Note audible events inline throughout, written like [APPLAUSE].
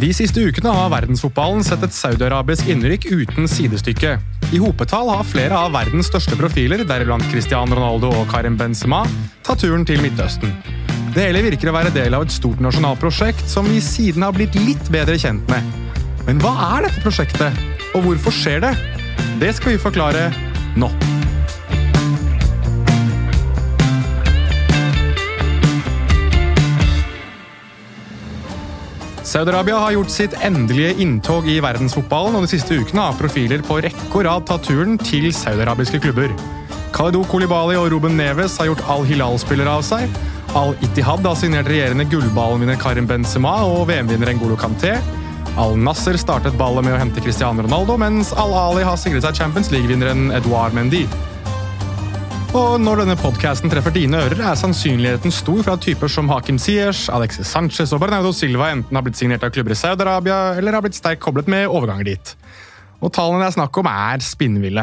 De siste ukene har verdensfotballen sett et saudiarabisk innrykk uten sidestykke. I hopetall har flere av verdens største profiler, deriblant Cristiano Ronaldo og Karim Benzema, tatt turen til Midtøsten. Det hele virker å være del av et stort nasjonalt prosjekt som vi siden har blitt litt bedre kjent med. Men hva er dette prosjektet, og hvorfor skjer det? Det skal vi forklare nå. Saudi-Arabia har gjort sitt endelige inntog i verdensfotballen, og de siste ukene har profiler på rekke og rad tatt turen til saudiarabiske klubber. Khalidou Kolibali og Ruben Neves har gjort Al-Hilal-spillere av seg. Al-Ittihad har signert regjerende gullballvinner Karim Benzema og VM-vinner Ngolo Kanté. Al-Nasser startet ballet med å hente Cristiano Ronaldo, mens Al-Ali har sikret seg Champions League-vinneren Edouard Mendy. Og når denne podkasten treffer dine ører, er sannsynligheten stor for at typer som Hakim Siers, Alexis Sanchez og Bernardo Silva enten har blitt signert av klubber i Saudi-Arabia eller har blitt sterkt koblet med overganger dit. Og tallene det er snakk om, er spinnville.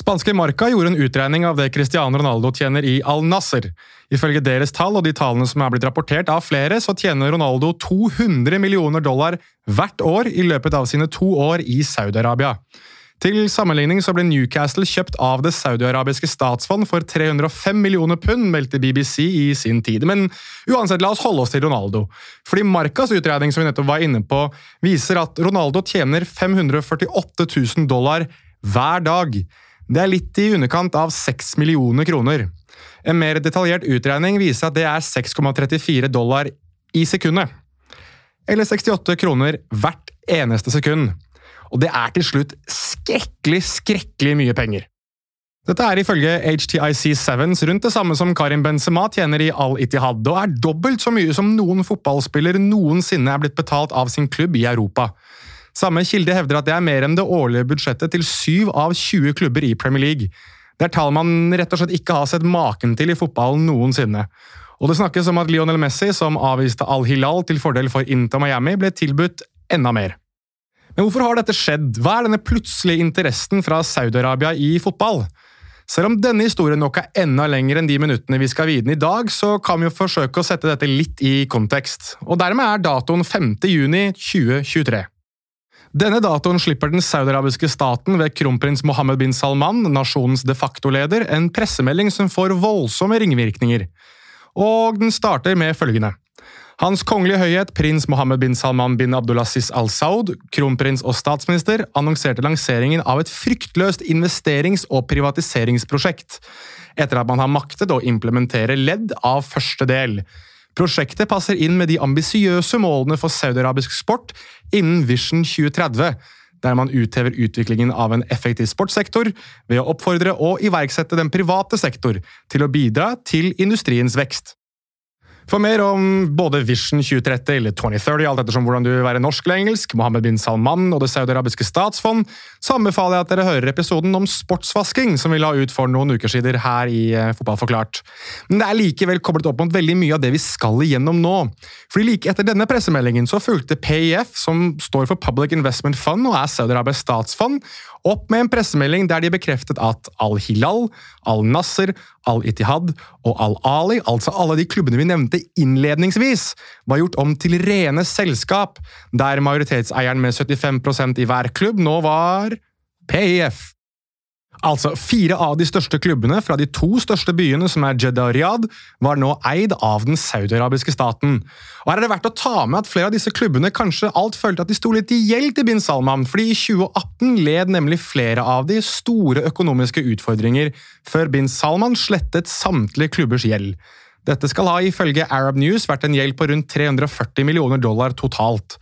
Spanske Marca gjorde en utregning av det Cristiano Ronaldo tjener i Al Nasser. Ifølge deres tall og de tallene som er blitt rapportert av flere, så tjener Ronaldo 200 millioner dollar hvert år i løpet av sine to år i Saudi-Arabia. Til sammenligning så ble Newcastle kjøpt av det saudiarabiske statsfond for 305 millioner pund, meldte BBC i sin tid. Men uansett, la oss holde oss til Ronaldo. Fordi Marcas utregning som vi nettopp var inne på, viser at Ronaldo tjener 548 000 dollar hver dag. Det er litt i underkant av 6 millioner kroner. En mer detaljert utregning viser at det er 6,34 dollar i sekundet. Eller 68 kroner hvert eneste sekund og det er til slutt skrekkelig, skrekkelig mye penger. Dette er ifølge HTIC Sevens rundt det samme som Karim Benzema tjener i Al-Ittihad, og er dobbelt så mye som noen fotballspiller noensinne er blitt betalt av sin klubb i Europa. Samme kilde hevder at det er mer enn det årlige budsjettet til syv av 20 klubber i Premier League. Det er tall man rett og slett ikke har sett maken til i fotballen noensinne. Og det snakkes om at Lionel Messi, som avviste Al-Hilal til fordel for Inter Miami, ble tilbudt enda mer. Men hvorfor har dette skjedd? Hva er denne plutselige interessen fra Saudi-Arabia i fotball? Selv om denne historien nok er enda lenger enn de minuttene vi skal vide den i dag, så kan vi jo forsøke å sette dette litt i kontekst. Og dermed er datoen 5. juni 2023. Denne datoen slipper den saudiarabiske staten ved kronprins Mohammed bin Salman, nasjonens de facto-leder, en pressemelding som får voldsomme ringvirkninger. Og den starter med følgende. Hans kongelige høyhet prins Mohammed bin Salman bin Abdulaziz al Saud, kronprins og statsminister, annonserte lanseringen av et fryktløst investerings- og privatiseringsprosjekt, etter at man har maktet å implementere ledd av første del. Prosjektet passer inn med de ambisiøse målene for saudiarabisk sport innen Vision 2030, der man uthever utviklingen av en effektiv sportssektor ved å oppfordre og iverksette den private sektor til å bidra til industriens vekst. For mer om både Vision 2030 eller 2030, alt ettersom hvordan du vil være norsk eller engelsk, Mohammed bin Salman og Det saudiarabiske statsfond, så anbefaler jeg at dere hører episoden om sportsvasking som vi la ut for noen uker siden her i Fotballforklart. Men det er likevel koblet opp mot veldig mye av det vi skal igjennom nå. Fordi like etter denne pressemeldingen så fulgte PIF, som står for Public Investment Fund og er Saudi-Arabias statsfond, opp med en pressemelding der de bekreftet at Al-Hilal, Al-Nasser, Al-Itihad og Al-Ali, altså alle de klubbene vi nevnte innledningsvis, var gjort om til rene selskap, der majoritetseieren med 75% i hver klubb nå var PIF. Altså, Fire av de største klubbene fra de to største byene, som er Jeddah og Riyadh, var nå eid av den saudiarabiske staten. Og Her er det verdt å ta med at flere av disse klubbene kanskje alt følte at de sto litt i gjeld til bin Salman, fordi i 2018 led nemlig flere av de store økonomiske utfordringer, før bin Salman slettet samtlige klubbers gjeld. Dette skal ha ifølge Arab News vært en gjeld på rundt 340 millioner dollar totalt.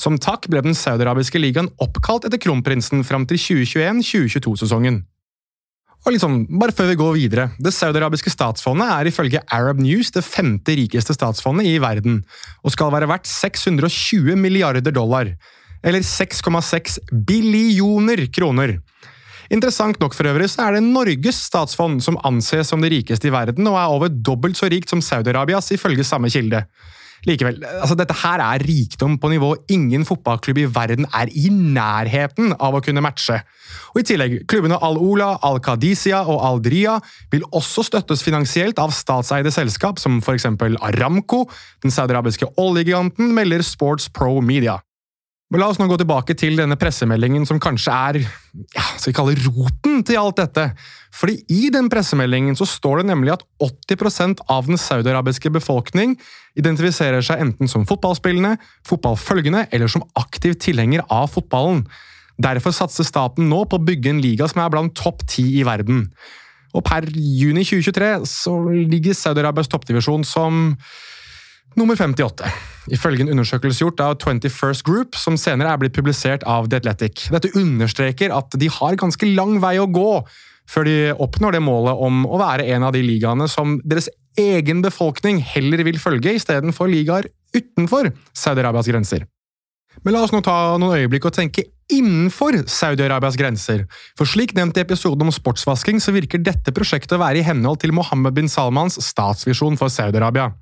Som takk ble den saudiarabiske ligaen oppkalt etter kronprinsen fram til 2021-2022-sesongen. Og liksom, bare før vi går videre, Det saudiarabiske statsfondet er ifølge Arab News det femte rikeste statsfondet i verden, og skal være verdt 620 milliarder dollar. Eller 6,6 billioner kroner. Interessant nok for øvrig så er det Norges statsfond som anses som det rikeste i verden, og er over dobbelt så rikt som Saudi-Arabias, ifølge samme kilde. Likevel, altså dette her er rikdom på nivå ingen fotballklubb i verden er i nærheten av å kunne matche. Og I tillegg, klubbene Al-Ola, Al-Qadisia og Al-Dria vil også støttes finansielt av statseide selskap som f.eks. Aramco, den saudiarabiske oljegiganten, melder Sports Pro Media. Men La oss nå gå tilbake til denne pressemeldingen som kanskje er ja, skal vi kalle roten til alt dette. Fordi I den pressemeldingen så står det nemlig at 80% av den saudiarabiske befolkning identifiserer seg enten som fotballspillende, fotballfølgende eller som aktiv tilhenger av fotballen. Derfor satser staten nå på å bygge en liga som er blant topp ti i verden. Og Per juni 2023 så ligger Saudi-Arabias toppdivisjon som nummer 58 ifølge en undersøkelse gjort av 21st Group, som senere er blitt publisert av The Athletic. Dette understreker at de har ganske lang vei å gå før de oppnår det målet om å være en av de ligaene som deres egen befolkning heller vil følge, istedenfor ligaer utenfor Saudi-Arabias grenser. Men la oss nå ta noen øyeblikk og tenke innenfor Saudi-Arabias grenser. For slik nevnt i episoden om sportsvasking, så virker dette prosjektet å være i henhold til Mohammed bin Salmans statsvisjon for Saudi-Arabia.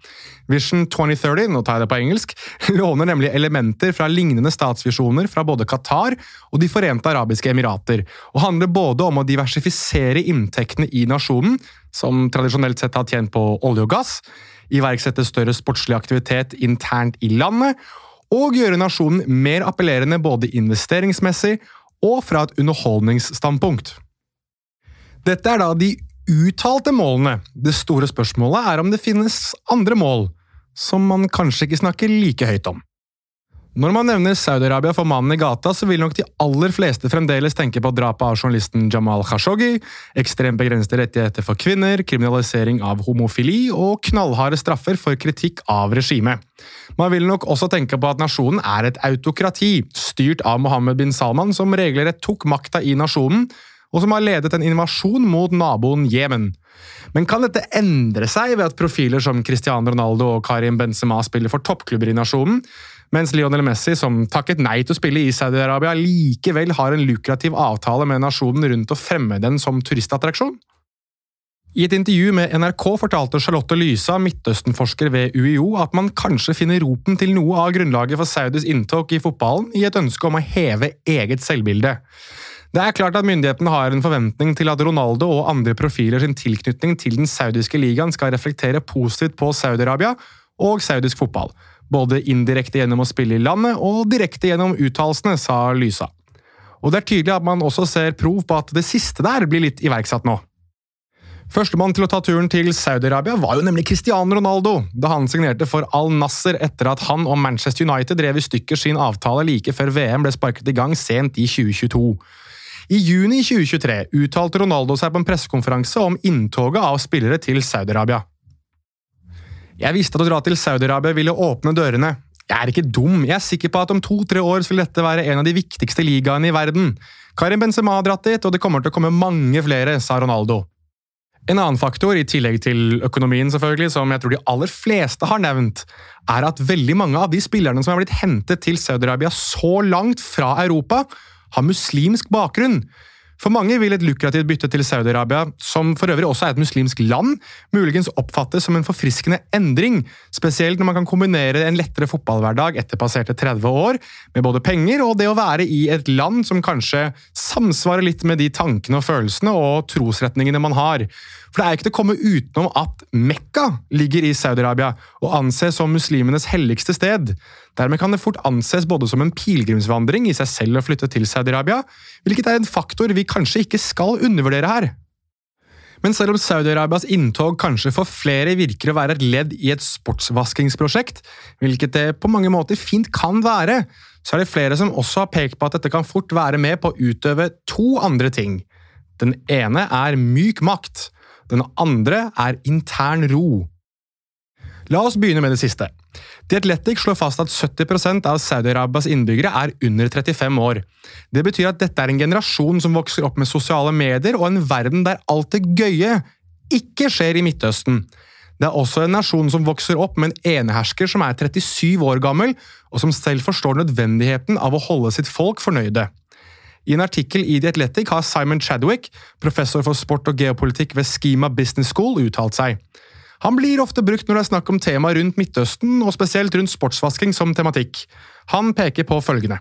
Vision 2030, nå tar jeg det på engelsk, [LAUGHS] låner nemlig elementer fra lignende statsvisjoner fra både Qatar og De forente arabiske emirater, og handler både om å diversifisere inntektene i nasjonen, som tradisjonelt sett har tjent på olje og gass, iverksette større sportslig aktivitet internt i landet, og gjøre nasjonen mer appellerende både investeringsmessig og fra et underholdningsstandpunkt. Dette er da de uttalte målene. Det store spørsmålet er om det finnes andre mål, som man kanskje ikke snakker like høyt om. Når man nevner Saudi-Arabia for mannen i gata, så vil nok de aller fleste fremdeles tenke på drapet av journalisten Jamal Khashoggi, ekstremt begrensede rettigheter for kvinner, kriminalisering av homofili og knallharde straffer for kritikk av regimet. Man vil nok også tenke på at nasjonen er et autokrati, styrt av Mohammed bin Salman, som regelrett tok makta i nasjonen, og som har ledet en invasjon mot naboen Jemen. Men kan dette endre seg ved at profiler som Cristiano Ronaldo og Karim Benzema spiller for toppklubber i nasjonen? Mens Lionel Messi, som takket nei til å spille i Saudi-Arabia, likevel har en lukrativ avtale med nasjonen rundt å fremme den som turistattraksjon? I et intervju med NRK fortalte Charlotte Lysa, Midtøsten-forsker ved UiO, at man kanskje finner roten til noe av grunnlaget for Saudis inntog i fotballen i et ønske om å heve eget selvbilde. Det er klart at Myndighetene har en forventning til at Ronaldo og andre profiler sin tilknytning til den saudiske ligaen skal reflektere positivt på Saudi-Arabia og saudisk fotball, både indirekte gjennom å spille i landet og direkte gjennom uttalelsene, sa Lysa. Og det er tydelig at man også ser prov på at det siste der blir litt iverksatt nå. Førstemann til å ta turen til Saudi-Arabia var jo nemlig Cristiano Ronaldo, da han signerte for Al Nasser etter at han og Manchester United drev i stykker sin avtale like før VM ble sparket i gang sent i 2022. I juni 2023 uttalte Ronaldo seg på en pressekonferanse om inntoget av spillere til Saudi-Arabia. Jeg visste at å dra til Saudi-Arabia ville åpne dørene. Jeg er ikke dum, jeg er sikker på at om to-tre år vil dette være en av de viktigste ligaene i verden. Karim Benzema har dratt dit, og det kommer til å komme mange flere, sa Ronaldo. En annen faktor, i tillegg til økonomien, selvfølgelig, som jeg tror de aller fleste har nevnt, er at veldig mange av de spillerne som er blitt hentet til Saudi-Arabia så langt fra Europa, har muslimsk bakgrunn. For mange vil et lukrativt bytte til Saudi-Arabia, som for øvrig også er et muslimsk land, muligens oppfattes som en forfriskende endring, spesielt når man kan kombinere en lettere fotballhverdag etter passerte 30 år, med både penger og det å være i et land som kanskje samsvarer litt med de tankene og følelsene og trosretningene man har. For det er ikke til å komme utenom at Mekka ligger i Saudi-Arabia og anses som muslimenes helligste sted. Dermed kan det fort anses både som en pilegrimsvandring i seg selv å flytte til Saudi-Arabia, hvilket er en faktor vi kanskje ikke skal undervurdere her. Men selv om Saudi-Arabias inntog kanskje for flere virker å være et ledd i et sportsvaskingsprosjekt, hvilket det på mange måter fint kan være, så er det flere som også har pekt på at dette kan fort være med på å utøve to andre ting. Den ene er myk makt, den andre er intern ro. La oss begynne med det siste. The Athletic slår fast at 70% av Saudi-Arabias innbyggere er under 35 år. Det betyr at dette er en generasjon som vokser opp med sosiale medier og en verden der alt det gøye ikke skjer i Midtøsten. Det er også en nasjon som vokser opp med en enehersker som er 37 år gammel, og som selv forstår nødvendigheten av å holde sitt folk fornøyde. I en artikkel i The Athletic har Simon Chadwick, professor for sport og geopolitikk ved Schema Business School, uttalt seg. Han blir ofte brukt når det er snakk om tema rundt Midtøsten, og spesielt rundt sportsvasking som tematikk. Han peker på følgende.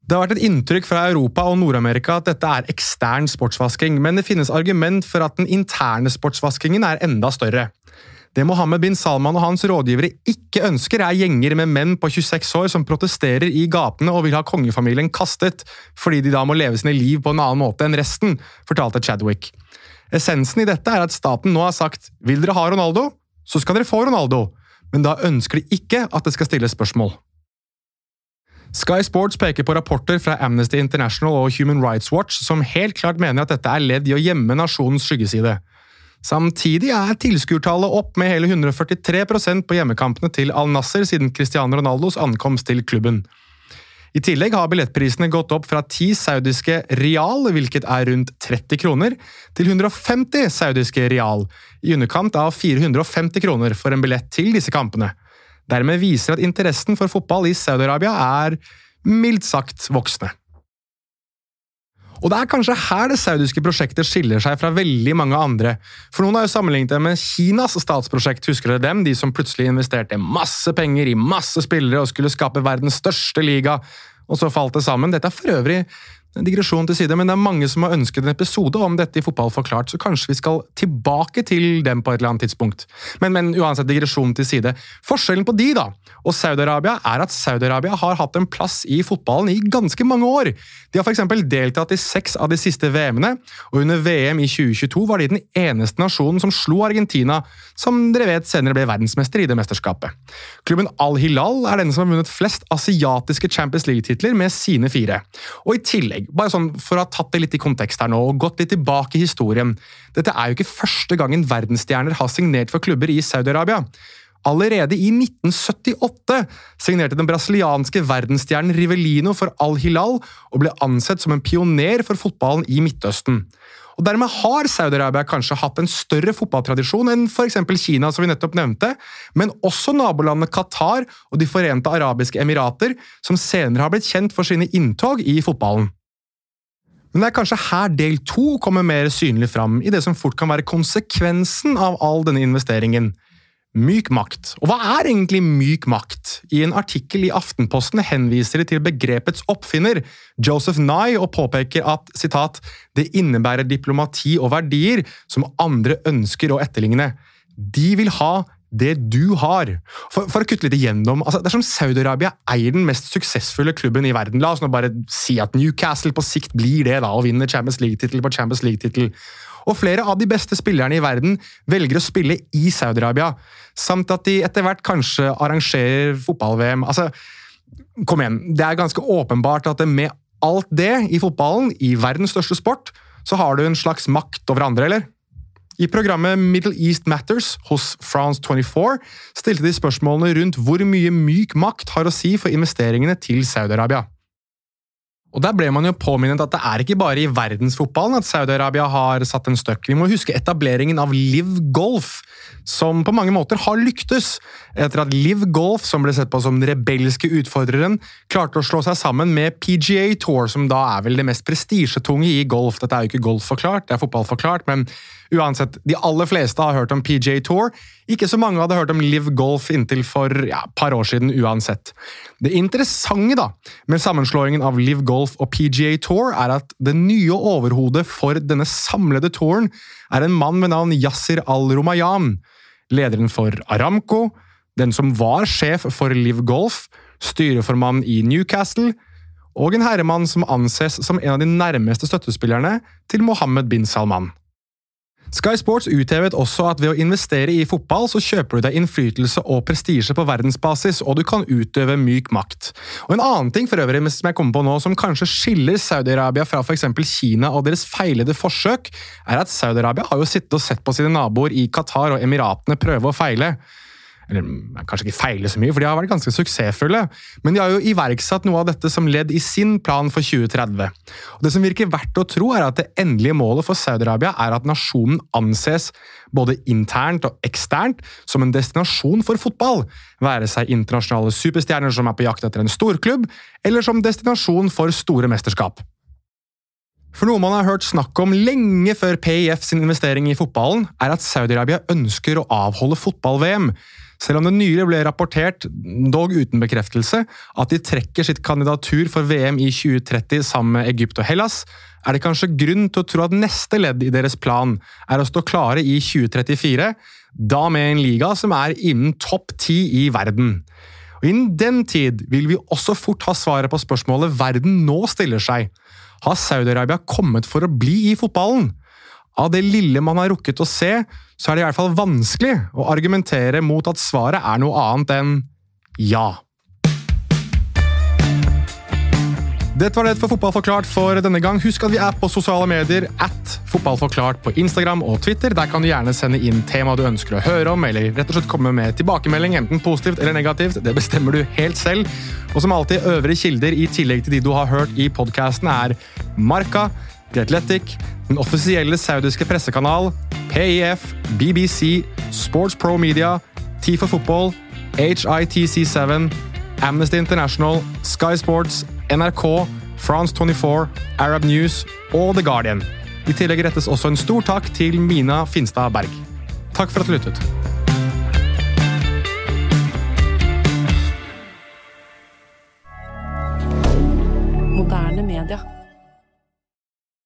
Det har vært et inntrykk fra Europa og Nord-Amerika at dette er ekstern sportsvasking, men det finnes argument for at den interne sportsvaskingen er enda større. Det Mohammed bin Salman og hans rådgivere ikke ønsker, er gjenger med menn på 26 år som protesterer i gatene og vil ha kongefamilien kastet, fordi de da må leve sine liv på en annen måte enn resten, fortalte Chadwick. Essensen i dette er at staten nå har sagt vil dere ha Ronaldo, så skal dere få Ronaldo, men da ønsker de ikke at det skal stilles spørsmål. Sky Sports peker på rapporter fra Amnesty International og Human Rights Watch som helt klart mener at dette er ledd i å gjemme nasjonens skyggeside. Samtidig er tilskuertallet opp med hele 143% på hjemmekampene til Al Nasser siden Cristiano Ronaldos ankomst til klubben. I tillegg har billettprisene gått opp fra 10 saudiske rial, hvilket er rundt 30 kroner, til 150 saudiske rial, i underkant av 450 kroner for en billett til disse kampene. Dermed viser at interessen for fotball i Saudi-Arabia er mildt sagt voksende. Og det er kanskje her det saudiske prosjektet skiller seg fra veldig mange andre. For noen har jo sammenlignet det med Kinas statsprosjekt, husker dere dem? De som plutselig investerte masse penger i masse spillere og skulle skape verdens største liga, og så falt det sammen. Dette er for øvrig digresjon til side, men det er mange som har ønsket en episode om dette i Fotball forklart, så kanskje vi skal tilbake til dem på et eller annet tidspunkt. Men, men uansett, digresjon til side. Forskjellen på de da, og Saudi-Arabia er at Saudi-Arabia har hatt en plass i fotballen i ganske mange år. De har f.eks. deltatt i seks av de siste VM-ene, og under VM i 2022 var de den eneste nasjonen som slo Argentina, som dere vet senere ble verdensmester i det mesterskapet. Klubben Al-Hilal er den som har vunnet flest asiatiske Champions League-titler med sine fire. Og i tillegg tillegg, bare sånn for å ha tatt det litt i kontekst her nå, og gått litt tilbake i historien Dette er jo ikke første gangen verdensstjerner har signert for klubber i Saudi-Arabia. Allerede i 1978 signerte den brasilianske verdensstjernen Rivelino for Al-Hilal og ble ansett som en pioner for fotballen i Midtøsten. Og Dermed har Saudi-Arabia kanskje hatt en større fotballtradisjon enn f.eks. Kina, som vi nettopp nevnte, men også nabolandene Qatar og De forente arabiske emirater, som senere har blitt kjent for sine inntog i fotballen. Men det er kanskje her del to kommer mer synlig fram i det som fort kan være konsekvensen av all denne investeringen. Myk makt. Og hva er egentlig myk makt? I en artikkel i Aftenposten henviser de til begrepets oppfinner, Joseph Nye, og påpeker at citat, det innebærer diplomati og verdier som andre ønsker å etterligne. De vil ha det du har. For, for å kutte litt igjennom, altså, Dersom Saudi-Arabia eier den mest suksessfulle klubben i verden La oss nå bare si at Newcastle på sikt blir det da, og vinner Champions League-tittel på Champions League-tittel. Og flere av de beste spillerne i verden velger å spille i Saudi-Arabia. Samt at de etter hvert kanskje arrangerer fotball-VM. Altså, kom igjen, det er ganske åpenbart at med alt det i fotballen, i verdens største sport, så har du en slags makt over andre, eller? I programmet Middle East Matters hos France 24 stilte de spørsmålene rundt hvor mye myk makt har å si for investeringene til Saudi-Arabia. Og Der ble man jo påminnet at det er ikke bare i verdensfotballen at Saudi-Arabia har satt en støkk. Vi må huske etableringen av Liv Golf, som på mange måter har lyktes, etter at Liv Golf, som ble sett på som den rebelske utfordreren, klarte å slå seg sammen med PGA Tour, som da er vel det mest prestisjetunge i golf. Dette er jo ikke golf forklart, det er fotball forklart, men Uansett, de aller fleste har hørt om PJ Tour. Ikke så mange hadde hørt om Live Golf inntil for ja, par år siden uansett. Det interessante da, med sammenslåingen av Live Golf og PGA Tour er at det nye overhodet for denne samlede touren er en mann med navn Yasir al-Romayan, lederen for Aramco, den som var sjef for Live Golf, styreformann i Newcastle, og en herremann som anses som en av de nærmeste støttespillerne til Mohammed bin Salman. Sky Sports uthevet også at ved å investere i fotball, så kjøper du deg innflytelse og prestisje på verdensbasis, og du kan utøve myk makt. Og En annen ting for øvrig som jeg kommer på nå, som kanskje skiller Saudi-Arabia fra f.eks. Kina og deres feilede forsøk, er at Saudi-Arabia har jo sittet og sett på sine naboer i Qatar og Emiratene prøve å feile eller kanskje ikke feile så mye, for de har vært ganske suksessfulle, men de har jo iverksatt noe av dette som ledd i sin plan for 2030. Og Det som virker verdt å tro, er at det endelige målet for Saudi-Arabia er at nasjonen anses både internt og eksternt som en destinasjon for fotball, være seg internasjonale superstjerner som er på jakt etter en storklubb, eller som destinasjon for store mesterskap. For noe man har hørt snakk om lenge før PIF sin investering i fotballen, er at Saudi-Arabia ønsker å avholde fotball-VM, selv om det nylig ble rapportert, dog uten bekreftelse, at de trekker sitt kandidatur for VM i 2030 sammen med Egypt og Hellas, er det kanskje grunn til å tro at neste ledd i deres plan er å stå klare i 2034, da med en liga som er innen topp ti i verden. Og Innen den tid vil vi også fort ha svaret på spørsmålet verden nå stiller seg. Har Saudi-Arabia kommet for å bli i fotballen? Av det lille man har rukket å se, så er det i hvert fall vanskelig å argumentere mot at svaret er noe annet enn ja. Dette var det for Fotball forklart for denne gang. Husk at vi er på sosiale medier at fotballforklart på Instagram og Twitter. Der kan du gjerne sende inn tema du ønsker å høre om, eller rett og slett komme med tilbakemelding, enten positivt eller negativt. Det bestemmer du helt selv. Og som alltid, øvrige kilder i tillegg til de du har hørt i podkasten, er Marka, The Athletic, den offisielle saudiske pressekanal, PIF, BBC, Sports Pro Media, TIFA Football, HITC7, Amnesty International, Sky Sports, NRK, France 24, Arab News og The Guardian. I tillegg rettes også en stor takk til Mina Finstad Berg. Takk for at du lyttet.